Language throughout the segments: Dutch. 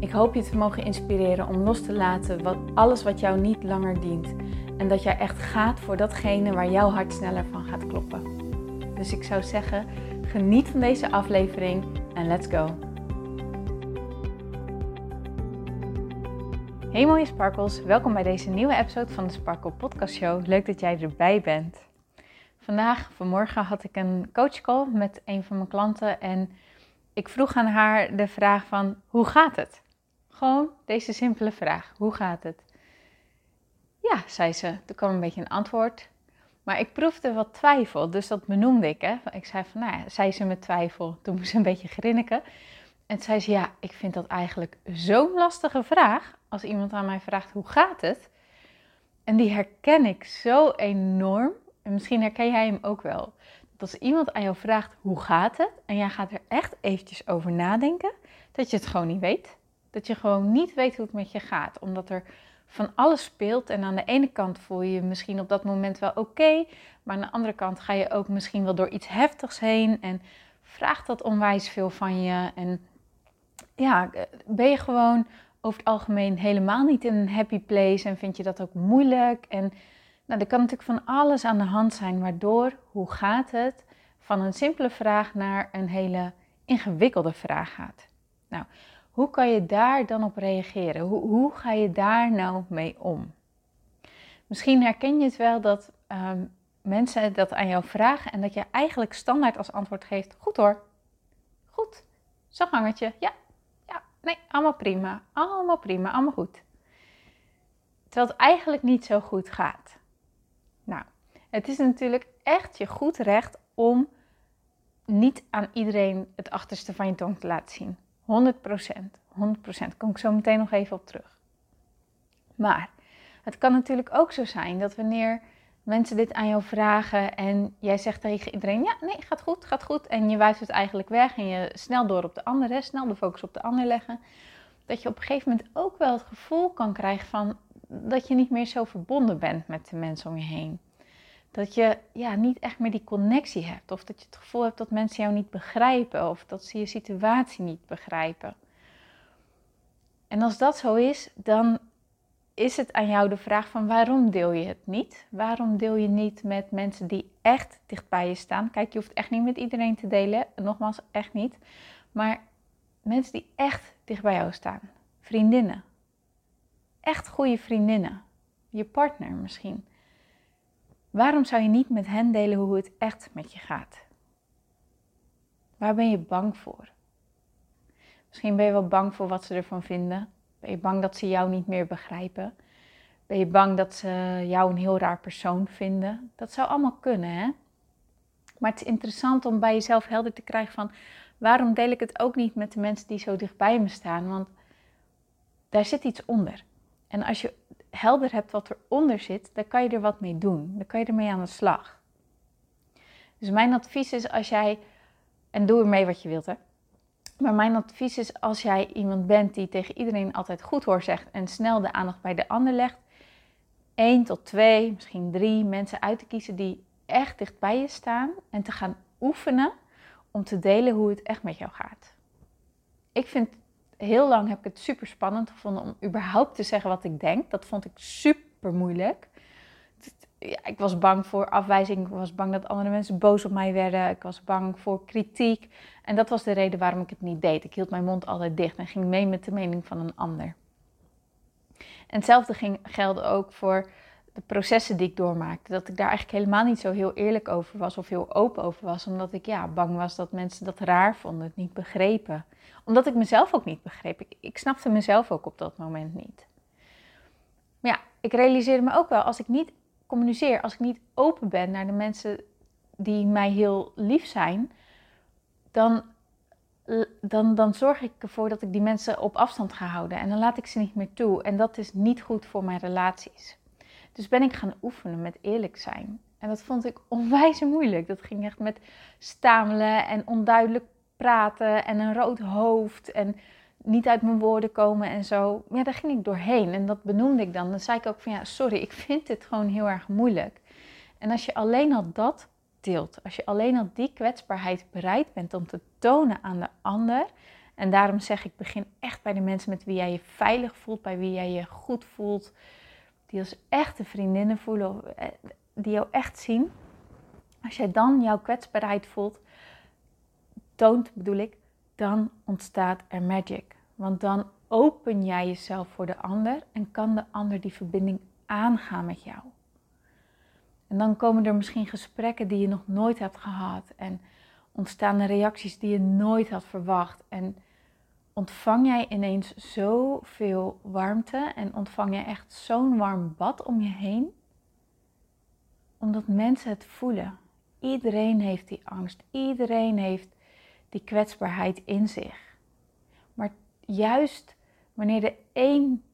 Ik hoop je te mogen inspireren om los te laten wat, alles wat jou niet langer dient. En dat jij echt gaat voor datgene waar jouw hart sneller van gaat kloppen. Dus ik zou zeggen, geniet van deze aflevering en let's go. Hey mooie sparkles, welkom bij deze nieuwe episode van de Sparkle Podcast Show. Leuk dat jij erbij bent. Vandaag, vanmorgen had ik een coachcall met een van mijn klanten en ik vroeg aan haar de vraag van hoe gaat het? Gewoon deze simpele vraag: hoe gaat het? Ja, zei ze. Toen kwam een beetje een antwoord. Maar ik proefde wat twijfel, dus dat benoemde ik. Hè. Ik zei van, nou ja, zei ze met twijfel. Toen moest ze een beetje grinniken. En zei ze, ja, ik vind dat eigenlijk zo'n lastige vraag. Als iemand aan mij vraagt, hoe gaat het? En die herken ik zo enorm. En misschien herken jij hem ook wel. Dat als iemand aan jou vraagt, hoe gaat het? En jij gaat er echt eventjes over nadenken. Dat je het gewoon niet weet. Dat je gewoon niet weet hoe het met je gaat. Omdat er van alles speelt. En aan de ene kant voel je je misschien op dat moment wel oké. maar aan de andere kant ga je ook misschien wel door iets heftigs heen. En vraagt dat onwijs veel van je. En ja, ben je gewoon over het algemeen helemaal niet in een happy place. En vind je dat ook moeilijk. En nou, er kan natuurlijk van alles aan de hand zijn. Waardoor, hoe gaat het? Van een simpele vraag naar een hele ingewikkelde vraag gaat. Nou, hoe kan je daar dan op reageren? Hoe, hoe ga je daar nou mee om? Misschien herken je het wel dat ehm, mensen dat aan jou vragen en dat je eigenlijk standaard als antwoord geeft: Goed hoor, goed, zo gangetje, ja, ja, nee, allemaal prima, allemaal prima, allemaal goed. Terwijl het eigenlijk niet zo goed gaat. Nou, het is natuurlijk echt je goed recht om niet aan iedereen het achterste van je tong te laten zien. 100 procent. 100 procent. Kom ik zo meteen nog even op terug. Maar het kan natuurlijk ook zo zijn dat wanneer mensen dit aan jou vragen en jij zegt tegen iedereen: Ja, nee, gaat goed, gaat goed. En je wijst het eigenlijk weg en je snel door op de andere, snel de focus op de ander leggen. Dat je op een gegeven moment ook wel het gevoel kan krijgen van dat je niet meer zo verbonden bent met de mensen om je heen. Dat je ja, niet echt meer die connectie hebt. Of dat je het gevoel hebt dat mensen jou niet begrijpen. Of dat ze je situatie niet begrijpen. En als dat zo is, dan is het aan jou de vraag van waarom deel je het niet? Waarom deel je niet met mensen die echt dicht bij je staan? Kijk, je hoeft echt niet met iedereen te delen. Nogmaals, echt niet. Maar mensen die echt dicht bij jou staan. Vriendinnen. Echt goede vriendinnen. Je partner misschien. Waarom zou je niet met hen delen hoe het echt met je gaat? Waar ben je bang voor? Misschien ben je wel bang voor wat ze ervan vinden. Ben je bang dat ze jou niet meer begrijpen? Ben je bang dat ze jou een heel raar persoon vinden? Dat zou allemaal kunnen, hè? Maar het is interessant om bij jezelf helder te krijgen van... waarom deel ik het ook niet met de mensen die zo dichtbij me staan? Want daar zit iets onder. En als je helder hebt wat eronder zit, dan kan je er wat mee doen. Dan kan je ermee aan de slag. Dus mijn advies is als jij, en doe ermee wat je wilt hè. Maar mijn advies is als jij iemand bent die tegen iedereen altijd goed hoor zegt en snel de aandacht bij de ander legt, één tot twee, misschien drie mensen uit te kiezen die echt dicht bij je staan en te gaan oefenen om te delen hoe het echt met jou gaat. Ik vind heel lang heb ik het super spannend gevonden om überhaupt te zeggen wat ik denk. Dat vond ik super moeilijk. Ja, ik was bang voor afwijzing. Ik was bang dat andere mensen boos op mij werden. Ik was bang voor kritiek. En dat was de reden waarom ik het niet deed. Ik hield mijn mond altijd dicht en ging mee met de mening van een ander. En hetzelfde ging, gelde ook voor de processen die ik doormaakte. Dat ik daar eigenlijk helemaal niet zo heel eerlijk over was of heel open over was. Omdat ik ja, bang was dat mensen dat raar vonden, het niet begrepen. Omdat ik mezelf ook niet begreep. Ik, ik snapte mezelf ook op dat moment niet. Maar ja, ik realiseerde me ook wel, als ik niet communiceer, als ik niet open ben naar de mensen die mij heel lief zijn, dan dan, dan zorg ik ervoor dat ik die mensen op afstand ga houden. En dan laat ik ze niet meer toe. En dat is niet goed voor mijn relaties. Dus ben ik gaan oefenen met eerlijk zijn. En dat vond ik onwijs moeilijk. Dat ging echt met stamelen en onduidelijk praten en een rood hoofd en niet uit mijn woorden komen en zo. Ja, daar ging ik doorheen en dat benoemde ik dan. Dan zei ik ook van ja, sorry, ik vind dit gewoon heel erg moeilijk. En als je alleen al dat deelt, als je alleen al die kwetsbaarheid bereid bent om te tonen aan de ander. En daarom zeg ik, begin echt bij de mensen met wie jij je veilig voelt, bij wie jij je goed voelt, die als echte vriendinnen voelen, eh, die jou echt zien. Als jij dan jouw kwetsbaarheid voelt, toont bedoel ik, dan ontstaat er magic. Want dan open jij jezelf voor de ander en kan de ander die verbinding aangaan met jou. En dan komen er misschien gesprekken die je nog nooit hebt gehad en ontstaan er reacties die je nooit had verwacht. En ontvang jij ineens zoveel warmte en ontvang je echt zo'n warm bad om je heen, omdat mensen het voelen. Iedereen heeft die angst, iedereen heeft die kwetsbaarheid in zich. Maar juist wanneer de een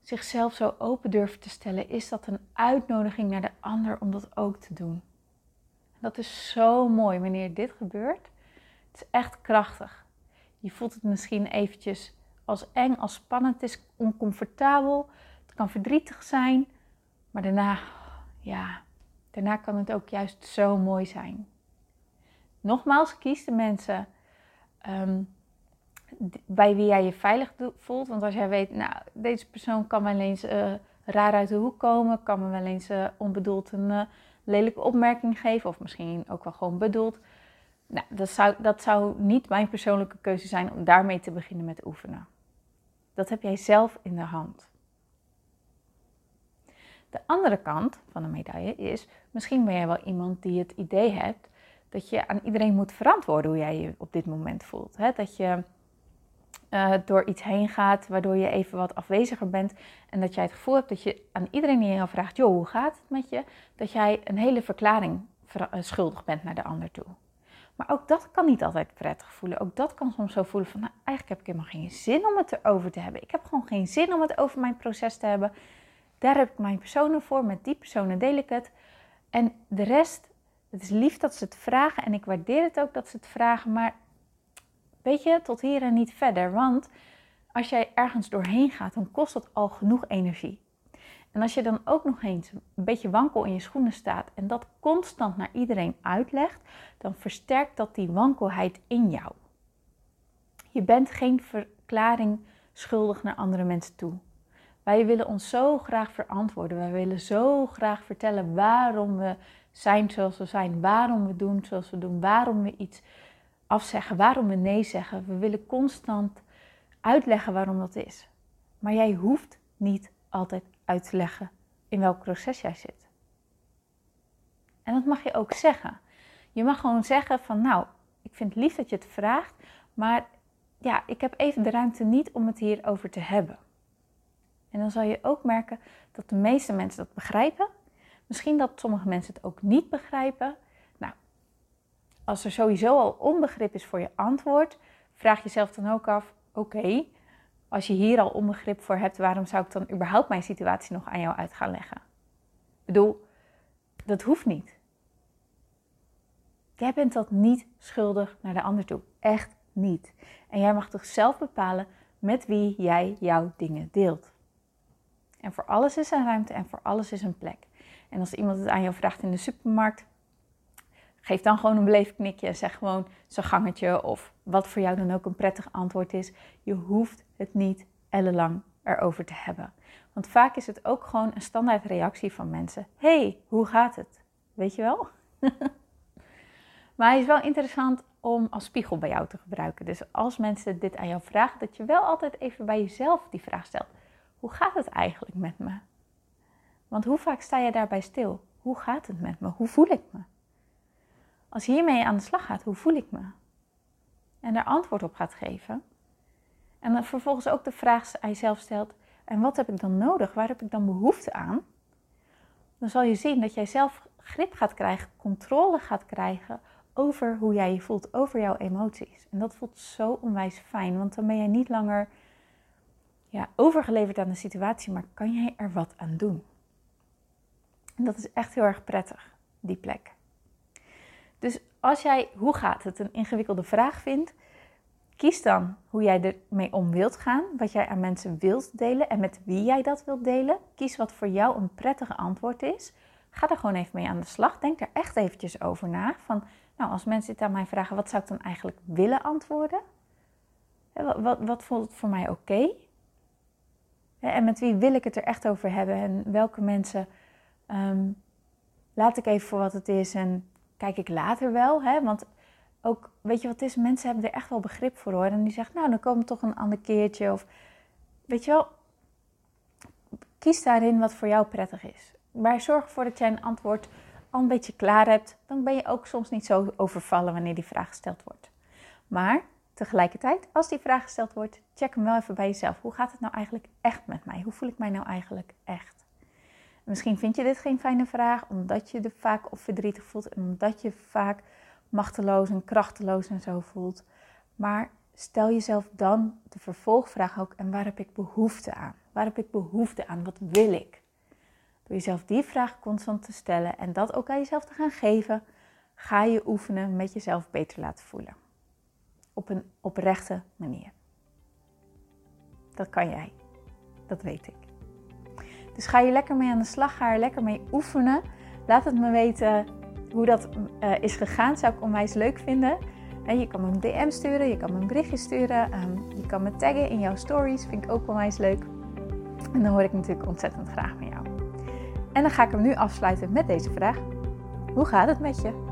zichzelf zo open durft te stellen, is dat een uitnodiging naar de ander om dat ook te doen. Dat is zo mooi wanneer dit gebeurt. Het is echt krachtig. Je voelt het misschien eventjes als eng, als spannend, is oncomfortabel, het kan verdrietig zijn, maar daarna, ja, daarna kan het ook juist zo mooi zijn. Nogmaals, kies de mensen ehm, bij wie jij je veilig voelt. Want als jij weet, nou, deze persoon kan wel eens uh, raar uit de hoek komen, kan me wel eens uh, onbedoeld een uh, lelijke opmerking geven, of misschien ook wel gewoon bedoeld. Nou, dat zou, dat zou niet mijn persoonlijke keuze zijn om daarmee te beginnen met oefenen. Dat heb jij zelf in de hand. De andere kant van de medaille is, misschien ben jij wel iemand die het idee hebt dat je aan iedereen moet verantwoorden hoe jij je op dit moment voelt. Dat je uh, door iets heen gaat, waardoor je even wat afweziger bent. En dat jij het gevoel hebt dat je aan iedereen die jou vraagt, joh, hoe gaat het met je? Dat jij een hele verklaring eh, schuldig bent naar de ander toe. Maar ook dat kan niet altijd prettig voelen. Ook dat kan soms zo voelen van, nou, eigenlijk heb ik helemaal geen zin om het erover te hebben. Ik heb gewoon geen zin om het over mijn proces te hebben. Daar heb ik mijn personen voor, met die personen deel ik het. En de rest, het is lief dat ze het vragen en ik waardeer het ook dat ze het vragen, maar weet je, tot hier en niet verder. Want als jij ergens doorheen gaat, dan kost dat al genoeg energie. En als je dan ook nog eens een beetje wankel in je schoenen staat en dat constant naar iedereen uitlegt, dan versterkt dat die wankelheid in jou. Je bent geen verklaring schuldig naar andere mensen toe. Wij willen ons zo graag verantwoorden. Wij willen zo graag vertellen waarom we zijn zoals we zijn, waarom we doen zoals we doen, waarom we iets afzeggen, waarom we nee zeggen. We willen constant uitleggen waarom dat is. Maar jij hoeft niet altijd te leggen in welk proces jij zit. En dat mag je ook zeggen. Je mag gewoon zeggen van nou, ik vind het lief dat je het vraagt, maar ja, ik heb even de ruimte niet om het hierover te hebben. En dan zal je ook merken dat de meeste mensen dat begrijpen. Misschien dat sommige mensen het ook niet begrijpen als er sowieso al onbegrip is voor je antwoord, vraag jezelf dan ook af: oké, als je hier al onbegrip voor hebt, waarom zou ik dan überhaupt mijn situatie nog aan jou uit gaan leggen? Ik bedoel, dat hoeft niet. Jij bent dat niet schuldig naar de ander toe. Echt niet. En jij mag toch zelf bepalen met wie jij jouw dingen deelt. En voor alles is een ruimte en voor alles is een plek. En als iemand het aan jou vraagt in de supermarkt, Geef dan gewoon een beleefd knikje zeg gewoon zo'n gangetje of wat voor jou dan ook een prettig antwoord is. Je hoeft het niet ellenlang erover te hebben. Want vaak is het ook gewoon een standaard reactie van mensen. hey, hoe gaat het? Weet je wel? maar hij is wel interessant om als spiegel bij jou te gebruiken. Dus als mensen dit aan jou vragen, dat je wel altijd even bij jezelf die vraag stelt. Hoe gaat het eigenlijk met me? Want hoe vaak sta je daarbij stil? Hoe gaat het met me? Hoe voel ik me? Als je hiermee aan de slag gaat, hoe voel ik me? En daar antwoord op gaat geven. En dan vervolgens ook de vraag aan jezelf stelt: en wat heb ik dan nodig? Waar heb ik dan behoefte aan? Dan zal je zien dat jij zelf grip gaat krijgen, controle gaat krijgen over hoe jij je voelt, over jouw emoties. En dat voelt zo onwijs fijn, want dan ben jij niet langer ja, overgeleverd aan de situatie, maar kan jij er wat aan doen. En dat is echt heel erg prettig, die plek. Dus als jij, hoe gaat het, een ingewikkelde vraag vindt, kies dan hoe jij ermee om wilt gaan, wat jij aan mensen wilt delen en met wie jij dat wilt delen. Kies wat voor jou een prettige antwoord is. Ga er gewoon even mee aan de slag. Denk er echt eventjes over na. Van, nou, als mensen dit aan mij vragen, wat zou ik dan eigenlijk willen antwoorden? Wat, wat, wat voelt voor mij oké? En met wie wil ik het er echt over hebben? En welke mensen ehm, laat ik even voor wat het is en kijk ik later wel? Hè? Want ook, weet je wat het is? Mensen hebben er echt wel begrip voor hoor. En die zeggen, nou, dan komt toch een ander keertje. Of, weet je wel, kies daarin wat voor jou prettig is. Maar zorg ervoor dat jij een antwoord al een beetje klaar hebt. Dan ben je ook soms niet zo overvallen wanneer die vraag gesteld wordt. Maar tegelijkertijd, als die vraag gesteld wordt, check hem wel even bij jezelf. Hoe gaat het nou eigenlijk echt met mij? Hoe voel ik mij nou eigenlijk echt? Misschien vind je dit geen fijne vraag, omdat je er vaak of verdrietig voelt en omdat je vaak machteloos en krachteloos en zo voelt. Maar stel jezelf dan de vervolgvraag ook: en waar heb ik behoefte aan? Waar heb ik behoefte aan? Wat wil ik? Door jezelf die vraag constant te stellen en dat ook aan jezelf te gaan geven, ga je oefenen met jezelf beter laten voelen. Op een oprechte manier. Dat kan jij. Dat weet ik. Dus ga je lekker mee aan de slag, ga er lekker mee oefenen. Laat het me weten hoe dat uh, is gegaan. Zou ik onwijs leuk vinden. En je kan me een DM sturen, je kan me een berichtje sturen. Um, je kan me taggen in jouw stories, vind ik ook onwijs leuk. En dan hoor ik natuurlijk ontzettend graag van jou. En dan ga ik hem nu afsluiten met deze vraag. Hoe gaat het met je?